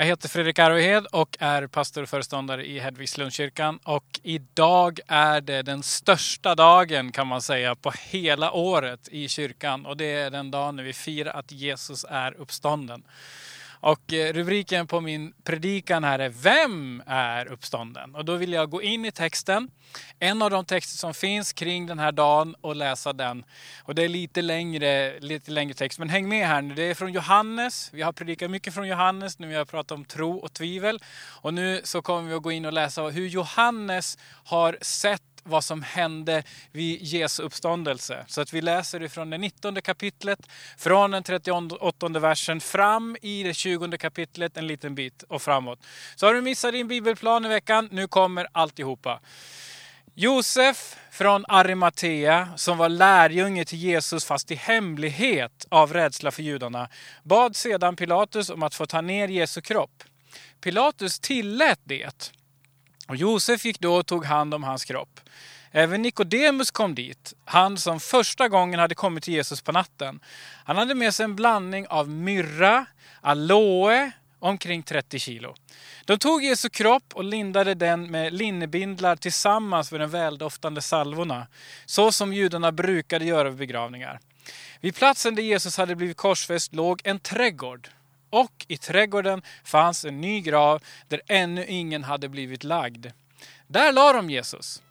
Jag heter Fredrik Arvehed och är pastor och föreståndare i Hedvigslundskyrkan. Och idag är det den största dagen kan man säga på hela året i kyrkan. Och det är den dagen när vi firar att Jesus är uppstånden. Och eh, rubriken på min predikan här är Vem är uppstånden? Och då vill jag gå in i texten. En av de texter som finns kring den här dagen och läsa den. Och det är lite längre, lite längre text, men häng med här nu. Det är från Johannes. Vi har predikat mycket från Johannes nu vi har pratat om tro och tvivel. Och nu så kommer vi att gå in och läsa hur Johannes har sett vad som hände vid Jesu uppståndelse. Så att vi läser ifrån det 19 kapitlet, från den 38 versen fram i det 20 kapitlet en liten bit och framåt. Så har du missat din bibelplan i veckan, nu kommer alltihopa. Josef från Arimatea, som var lärjunge till Jesus fast i hemlighet av rädsla för judarna, bad sedan Pilatus om att få ta ner Jesu kropp. Pilatus tillät det. Och Josef gick då och tog hand om hans kropp. Även Nikodemus kom dit, han som första gången hade kommit till Jesus på natten. Han hade med sig en blandning av myrra, aloe, omkring 30 kilo. De tog Jesu kropp och lindade den med linnebindlar tillsammans med de väldoftande salvorna, så som judarna brukade göra vid begravningar. Vid platsen där Jesus hade blivit korsfäst låg en trädgård. Och i trädgården fanns en ny grav där ännu ingen hade blivit lagd. Där la de Jesus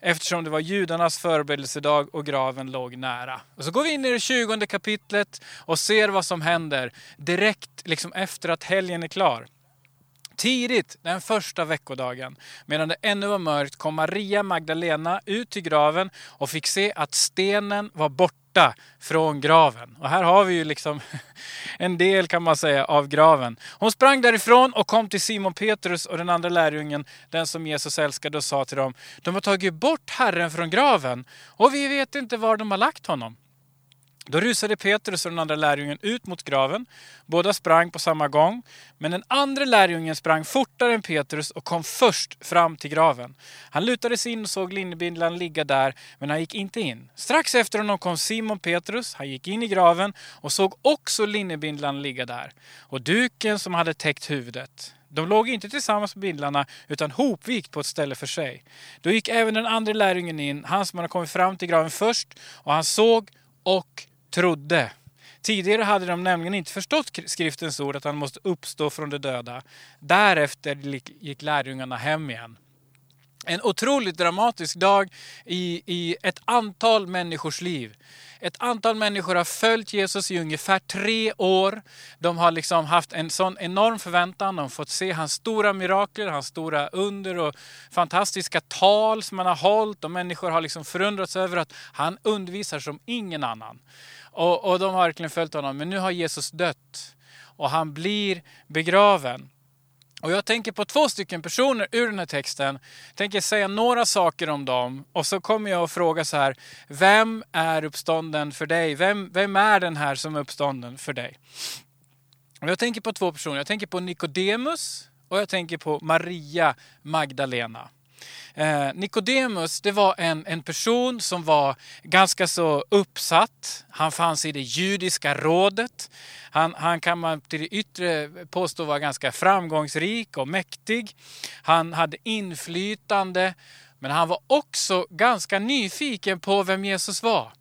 eftersom det var judarnas förberedelsedag och graven låg nära. Och så går vi in i det 20 kapitlet och ser vad som händer direkt liksom efter att helgen är klar. Tidigt den första veckodagen, medan det ännu var mörkt, kom Maria Magdalena ut till graven och fick se att stenen var borta från graven. Och här har vi ju liksom en del kan man säga av graven. Hon sprang därifrån och kom till Simon Petrus och den andra lärjungen, den som Jesus älskade och sa till dem, de har tagit bort Herren från graven och vi vet inte var de har lagt honom. Då rusade Petrus och den andra lärjungen ut mot graven. Båda sprang på samma gång. Men den andra lärjungen sprang fortare än Petrus och kom först fram till graven. Han lutade sig in och såg linnebindlan ligga där, men han gick inte in. Strax efter honom kom Simon Petrus. Han gick in i graven och såg också linnebindlan ligga där. Och duken som hade täckt huvudet. De låg inte tillsammans med bindlarna utan hopvikt på ett ställe för sig. Då gick även den andra lärjungen in, han som hade kommit fram till graven först, och han såg och trodde. Tidigare hade de nämligen inte förstått skriftens ord att han måste uppstå från de döda. Därefter gick lärjungarna hem igen. En otroligt dramatisk dag i, i ett antal människors liv. Ett antal människor har följt Jesus i ungefär tre år. De har liksom haft en sån enorm förväntan. De har fått se hans stora mirakler, hans stora under och fantastiska tal som han har hållit. Och människor har liksom förundrats över att han undervisar som ingen annan. Och, och de har verkligen följt honom. Men nu har Jesus dött och han blir begraven. Och jag tänker på två stycken personer ur den här texten. Jag tänker säga några saker om dem och så kommer jag att fråga så här. Vem är uppstånden för dig? Vem, vem är den här som är uppstånden för dig? Och jag tänker på två personer. Jag tänker på Nikodemus och jag tänker på Maria Magdalena. Eh, Nikodemus, det var en, en person som var ganska så uppsatt. Han fanns i det judiska rådet. Han, han kan man till det yttre påstå var ganska framgångsrik och mäktig. Han hade inflytande, men han var också ganska nyfiken på vem Jesus var.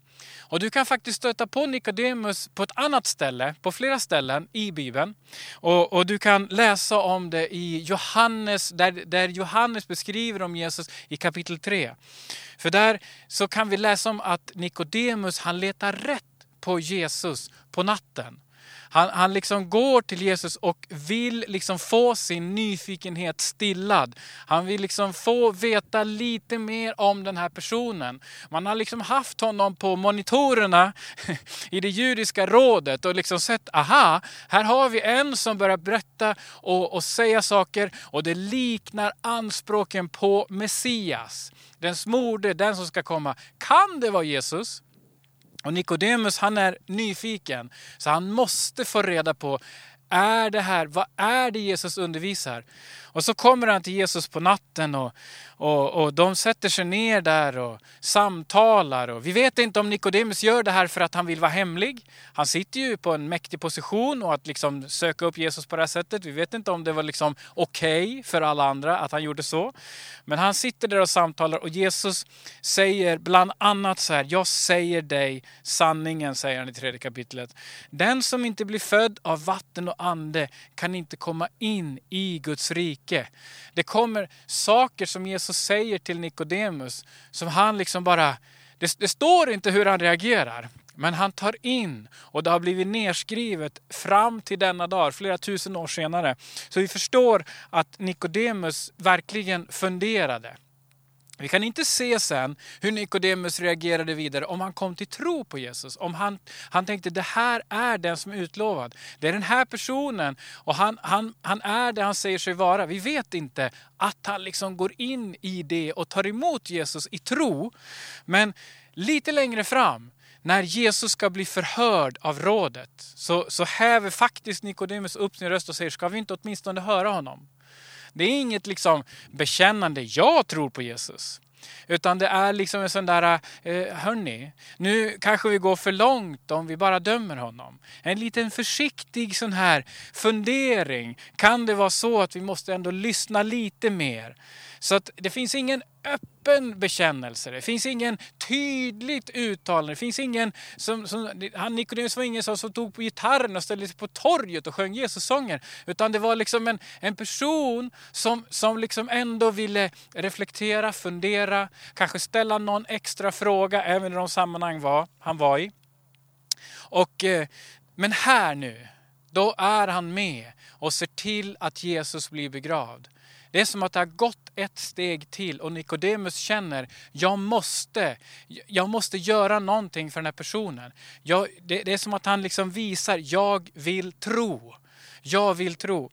Och du kan faktiskt stöta på Nikodemus på ett annat ställe, på flera ställen i Bibeln. Och, och du kan läsa om det i Johannes, där, där Johannes beskriver om Jesus i kapitel 3. För där så kan vi läsa om att Nikodemus han letar rätt på Jesus på natten. Han, han liksom går till Jesus och vill liksom få sin nyfikenhet stillad. Han vill liksom få veta lite mer om den här personen. Man har liksom haft honom på monitorerna i det judiska rådet och liksom sett, aha, här har vi en som börjar berätta och, och säga saker och det liknar anspråken på Messias. Den smorde, den som ska komma. Kan det vara Jesus? Och Nikodemus han är nyfiken, så han måste få reda på är det här, vad är det Jesus undervisar? Och så kommer han till Jesus på natten och, och, och de sätter sig ner där och samtalar. Och vi vet inte om Nikodemus gör det här för att han vill vara hemlig. Han sitter ju på en mäktig position och att liksom söka upp Jesus på det här sättet. Vi vet inte om det var liksom okej okay för alla andra att han gjorde så. Men han sitter där och samtalar och Jesus säger bland annat så här. Jag säger dig sanningen, säger han i tredje kapitlet. Den som inte blir född av vatten och ande kan inte komma in i Guds rike. Det kommer saker som Jesus säger till Nikodemus som han liksom bara... Det, det står inte hur han reagerar. Men han tar in och det har blivit nerskrivet fram till denna dag, flera tusen år senare. Så vi förstår att Nikodemus verkligen funderade. Vi kan inte se sen hur Nikodemus reagerade vidare om han kom till tro på Jesus. Om han, han tänkte det här är den som är utlovad. Det är den här personen och han, han, han är det han säger sig vara. Vi vet inte att han liksom går in i det och tar emot Jesus i tro. Men lite längre fram när Jesus ska bli förhörd av rådet så, så häver faktiskt Nikodemus upp sin röst och säger, ska vi inte åtminstone höra honom? Det är inget liksom bekännande, jag tror på Jesus. Utan det är liksom en sån där, eh, hörni, nu kanske vi går för långt om vi bara dömer honom. En liten försiktig sån här fundering. Kan det vara så att vi måste ändå lyssna lite mer? Så att det finns ingen öppen bekännelse. Det finns ingen tydligt uttalande. Det finns ingen som, som han Nikodemus var ingen som, som tog på gitarren och ställde sig på torget och sjöng Jesus-sånger. Utan det var liksom en, en person som, som liksom ändå ville reflektera, fundera, kanske ställa någon extra fråga även i de sammanhang var, han var i. Och, eh, men här nu, då är han med och ser till att Jesus blir begravd. Det är som att det har gått ett steg till och Nikodemus känner, jag måste, jag måste göra någonting för den här personen. Jag, det, det är som att han liksom visar, jag vill tro. Jag vill tro.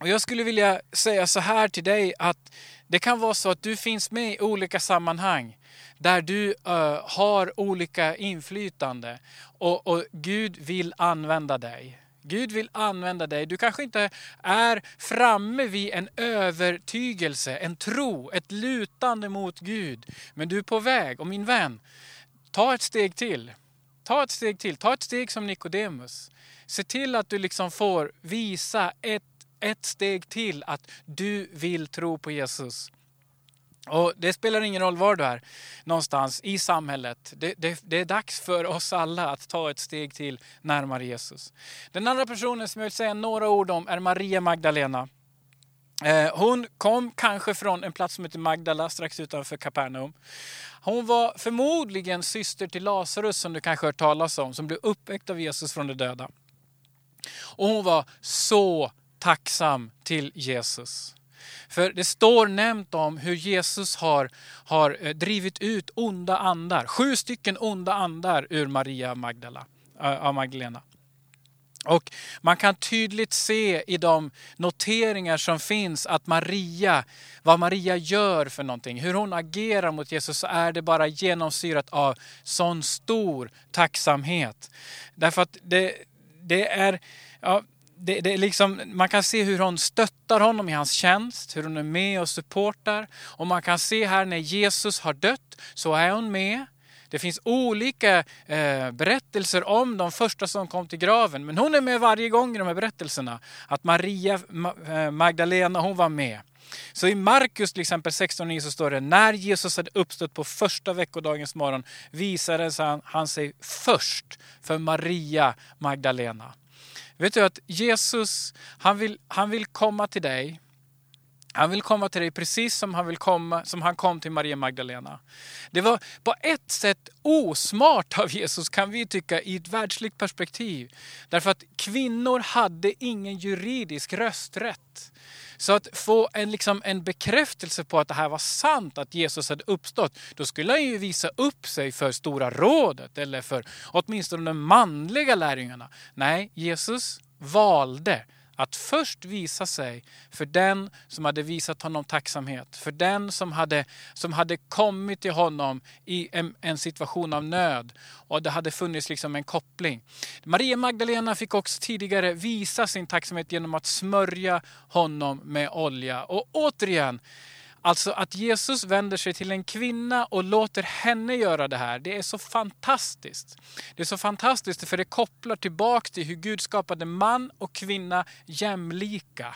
Och jag skulle vilja säga så här till dig att det kan vara så att du finns med i olika sammanhang där du uh, har olika inflytande och, och Gud vill använda dig. Gud vill använda dig. Du kanske inte är framme vid en övertygelse, en tro, ett lutande mot Gud. Men du är på väg. Och min vän, ta ett steg till. Ta ett steg till. Ta ett steg som Nikodemus. Se till att du liksom får visa ett, ett steg till att du vill tro på Jesus. Och Det spelar ingen roll var du är någonstans i samhället. Det, det, det, är dags för oss alla att ta ett steg till närmare Jesus. Den andra personen som jag vill säga några ord om är Maria Magdalena. Eh, hon kom kanske från en plats som heter Magdala strax utanför Kapernaum. Hon var förmodligen syster till Lazarus som du kanske hört talas om, som blev uppväckt av Jesus från de döda. Och hon var så tacksam till Jesus. För det står nämnt om hur Jesus har, har eh, drivit ut onda andar. Sju stycken onda andar ur Maria Magdala, äh, av Magdalena. Och man kan tydligt se i de noteringar som finns att Maria, vad Maria gör för någonting, hur hon agerar mot Jesus så är det bara genomsyrat av sån stor tacksamhet. Därför att det, det är, ja, det, det liksom, man kan se hur hon stöttar honom i hans tjänst, hur hon är med och supportar. Och man kan se här när Jesus har dött så är hon med. Det finns olika eh, berättelser om de första som kom till graven. Men hon är med varje gång i de här berättelserna. Att Maria eh, Magdalena, hon var med. Så i Markus till exempel 16.9 så står det när Jesus hade uppstått på första veckodagens morgon visade han sig först för Maria Magdalena. Vet du att Jesus, han vill, han vill komma till dig. Han vill komma till dig precis som han, vill komma, som han kom till Maria Magdalena. Det var på ett sätt osmart av Jesus kan vi tycka i ett världsligt perspektiv. Därför att kvinnor hade ingen juridisk rösträtt. Så att få en, liksom, en bekräftelse på att det här var sant, att Jesus hade uppstått, då skulle han ju visa upp sig för Stora rådet eller för åtminstone de manliga lärjungarna. Nej, Jesus valde att först visa sig för den som hade visat honom tacksamhet. För den som hade, som hade kommit till honom i en, en situation av nöd. Och det hade funnits liksom en koppling. Maria Magdalena fick också tidigare visa sin tacksamhet genom att smörja honom med olja. Och återigen, Alltså att Jesus vänder sig till en kvinna och låter henne göra det här, det är så fantastiskt. Det är så fantastiskt för det kopplar tillbaka till hur Gud skapade man och kvinna jämlika.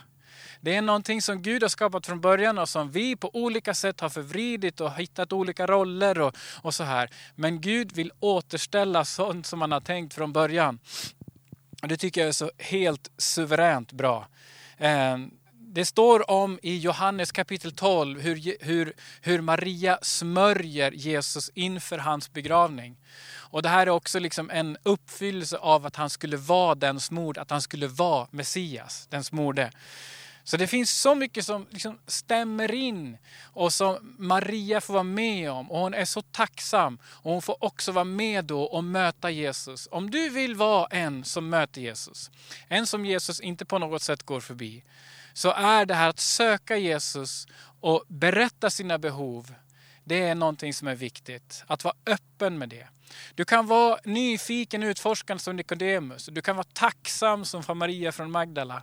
Det är någonting som Gud har skapat från början och som vi på olika sätt har förvridit och hittat olika roller och, och så här. Men Gud vill återställa sånt som han har tänkt från början. Det tycker jag är så helt suveränt bra. Ehm, det står om i Johannes kapitel 12 hur, hur, hur Maria smörjer Jesus inför hans begravning. Och det här är också liksom en uppfyllelse av att han skulle vara den smord, att han skulle vara Messias, den smorde. Så det finns så mycket som liksom stämmer in och som Maria får vara med om. Och hon är så tacksam. Och hon får också vara med då och möta Jesus. Om du vill vara en som möter Jesus, en som Jesus inte på något sätt går förbi, så är det här att söka Jesus och berätta sina behov, det är någonting som är viktigt. Att vara öppen med det. Du kan vara nyfiken, utforskande som Nikodemus. Du kan vara tacksam som Maria från Magdala.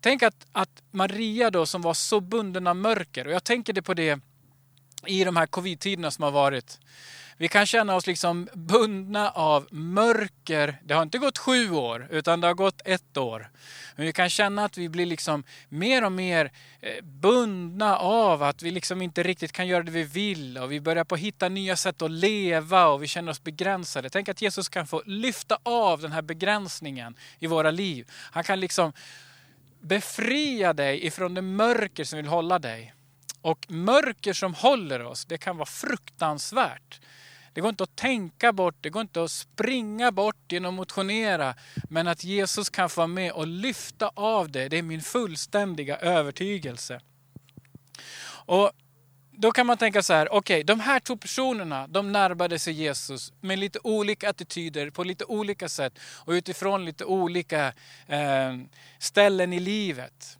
Tänk att, att Maria då som var så bunden av mörker, och jag tänker det på det i de här covid-tiderna som har varit. Vi kan känna oss liksom bundna av mörker. Det har inte gått sju år, utan det har gått ett år. Men vi kan känna att vi blir liksom mer och mer eh, bundna av att vi liksom inte riktigt kan göra det vi vill. Och vi börjar på att hitta nya sätt att leva och vi känner oss begränsade. Tänk att Jesus kan få lyfta av den här begränsningen i våra liv. Han kan liksom befria dig ifrån det mörker som vill hålla dig. Och mörker som håller oss, det kan vara fruktansvärt. Det går inte att tänka bort, det går inte att springa bort genom att motionera. Men att Jesus kan få vara med och lyfta av det, det är min fullständiga övertygelse. Och då kan man tänka så här, okej, okay, de här två personerna, de närmade sig Jesus med lite olika attityder, på lite olika sätt och utifrån lite olika eh, ställen i livet.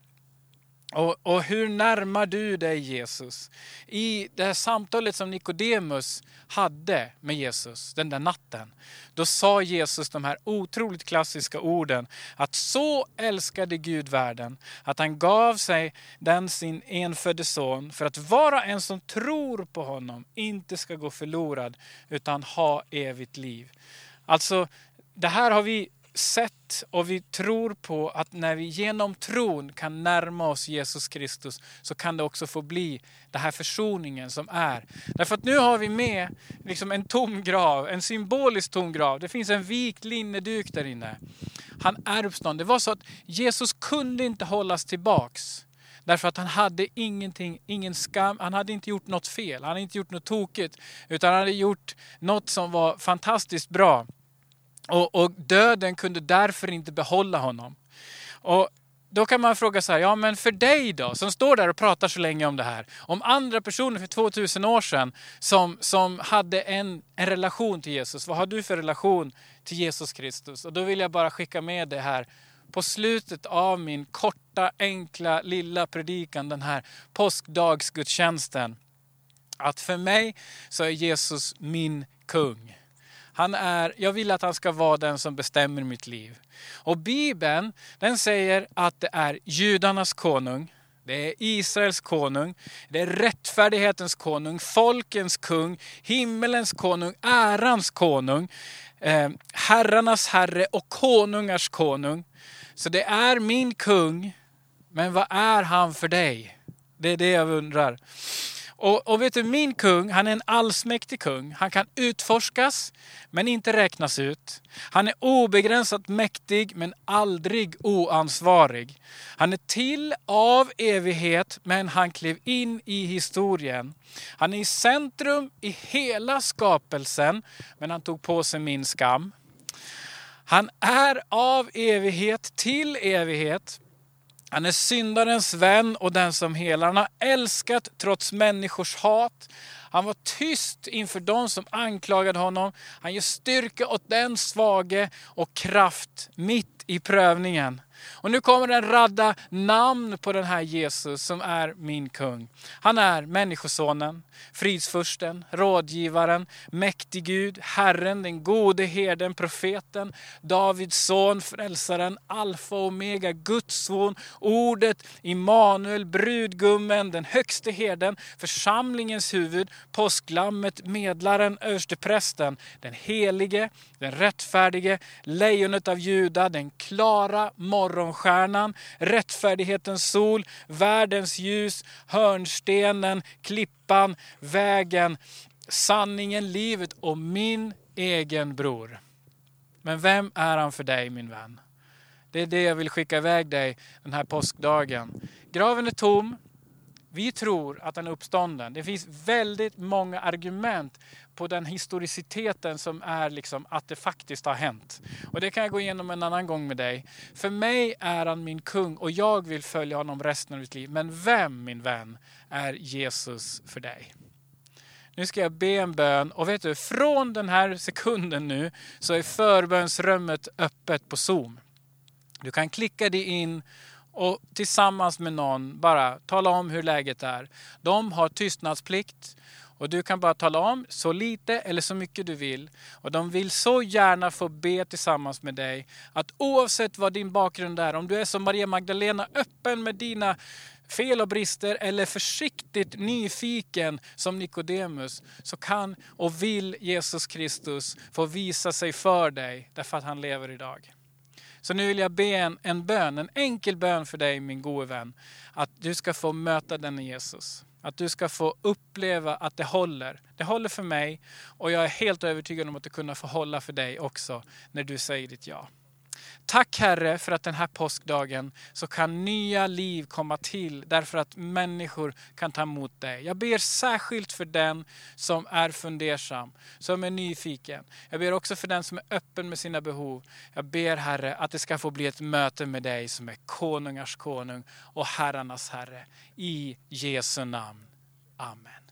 Och, och, hur närmar du dig Jesus? I det här samtalet som Nikodemus hade med Jesus den där natten, då sa Jesus de här otroligt klassiska orden att så älskade Gud världen att han gav sig den sin enfödde son för att vara en som tror på honom inte ska gå förlorad utan ha evigt liv. Alltså, det här har vi sett och vi tror på att när vi genom tron kan närma oss Jesus Kristus så kan det också få bli den här försoningen som är. Därför att nu har vi med liksom en tom grav, en symbolisk tom grav. Det finns en vikt linneduk där inne. Han är uppstånden. Det var så att Jesus kunde inte hållas tillbaks. Därför att han hade ingenting, ingen skam, han hade inte gjort något fel, han hade inte gjort något tokigt. Utan han hade gjort något som var fantastiskt bra. Och, och, döden kunde därför inte behålla honom. Och då kan man fråga så här, ja men för dig då, som står där och pratar så länge om det här. Om andra personer för 2000 år sedan som, som hade en, en relation till Jesus, vad har du för relation till Jesus Kristus? Och då vill jag bara skicka med det här på slutet av min korta, enkla, lilla predikan, den här påskdagsgudstjänsten. Att för mig så är Jesus min kung. Han är, jag vill att han ska vara den som bestämmer mitt liv. Och Bibeln den säger att det är judarnas konung. Det är Israels konung, det är rättfärdighetens konung, folkens kung, himmelens konung, ärans konung, eh, herrarnas herre och konungars konung. Så det är min kung, men vad är han för dig? Det är det jag undrar. Och, och, vet du, min kung, han är en allsmäktig kung. Han kan utforskas, men inte räknas ut. Han är obegränsat mäktig, men aldrig oansvarig. Han är till av evighet, men han klev in i historien. Han är i centrum i hela skapelsen, men han tog på sig min skam. Han är av evighet till evighet, han är syndarens vän och den som helar. Han har älskat trots människors hat. Han var tyst inför de som anklagade honom. Han ger styrka åt den svage och kraft mitt i prövningen. Och nu kommer en radda namn på den här Jesus som är min kung. Han är Människosonen, fridsfursten, rådgivaren, mäktig Gud, Herren, den gode herden, profeten, Davids son, frälsaren, alfa och omega, Guds son, ordet, Immanuel, brudgummen, den högste herden, församlingens huvud, påsklammet, medlaren, översteprästen, den helige, den rättfärdige, lejonet av Juda, den klara morgonstjärnan, rättfärdighetens sol, världens ljus, hörnstenen, klippan, vägen, sanningen, livet och min egen bror. Men vem är han för dig min vän? Det är det jag vill skicka iväg dig den här påskdagen. Graven är tom. Vi tror att han är uppstånden. Det finns väldigt många argument på den historiciteten som är liksom att det faktiskt har hänt. Och det kan jag gå igenom en annan gång med dig. För mig är han min kung och jag vill följa honom resten av mitt liv. Men vem min vän är Jesus för dig? Nu ska jag be en bön och vet du, från den här sekunden nu så är förbönsrummet öppet på Zoom. Du kan klicka dig in och tillsammans med någon bara tala om hur läget är. De har tystnadsplikt och du kan bara tala om så lite eller så mycket du vill. Och de vill så gärna få be tillsammans med dig att oavsett vad din bakgrund är, om du är som Maria Magdalena öppen med dina fel och brister eller försiktigt nyfiken som Nikodemus så kan och vill Jesus Kristus få visa sig för dig därför att han lever idag. Så nu vill jag be en, en bön, en enkel bön för dig min gode vän. Att du ska få möta denne Jesus. Att du ska få uppleva att det håller. Det håller för mig och jag är helt övertygad om att det kunna få hålla för dig också när du säger ditt ja. Tack Herre för att den här påskdagen så kan nya liv komma till därför att människor kan ta emot dig. Jag ber särskilt för den som är fundersam, som är nyfiken. Jag ber också för den som är öppen med sina behov. Jag ber Herre att det ska få bli ett möte med dig som är konungars konung och herrarnas herre. I Jesu namn. Amen.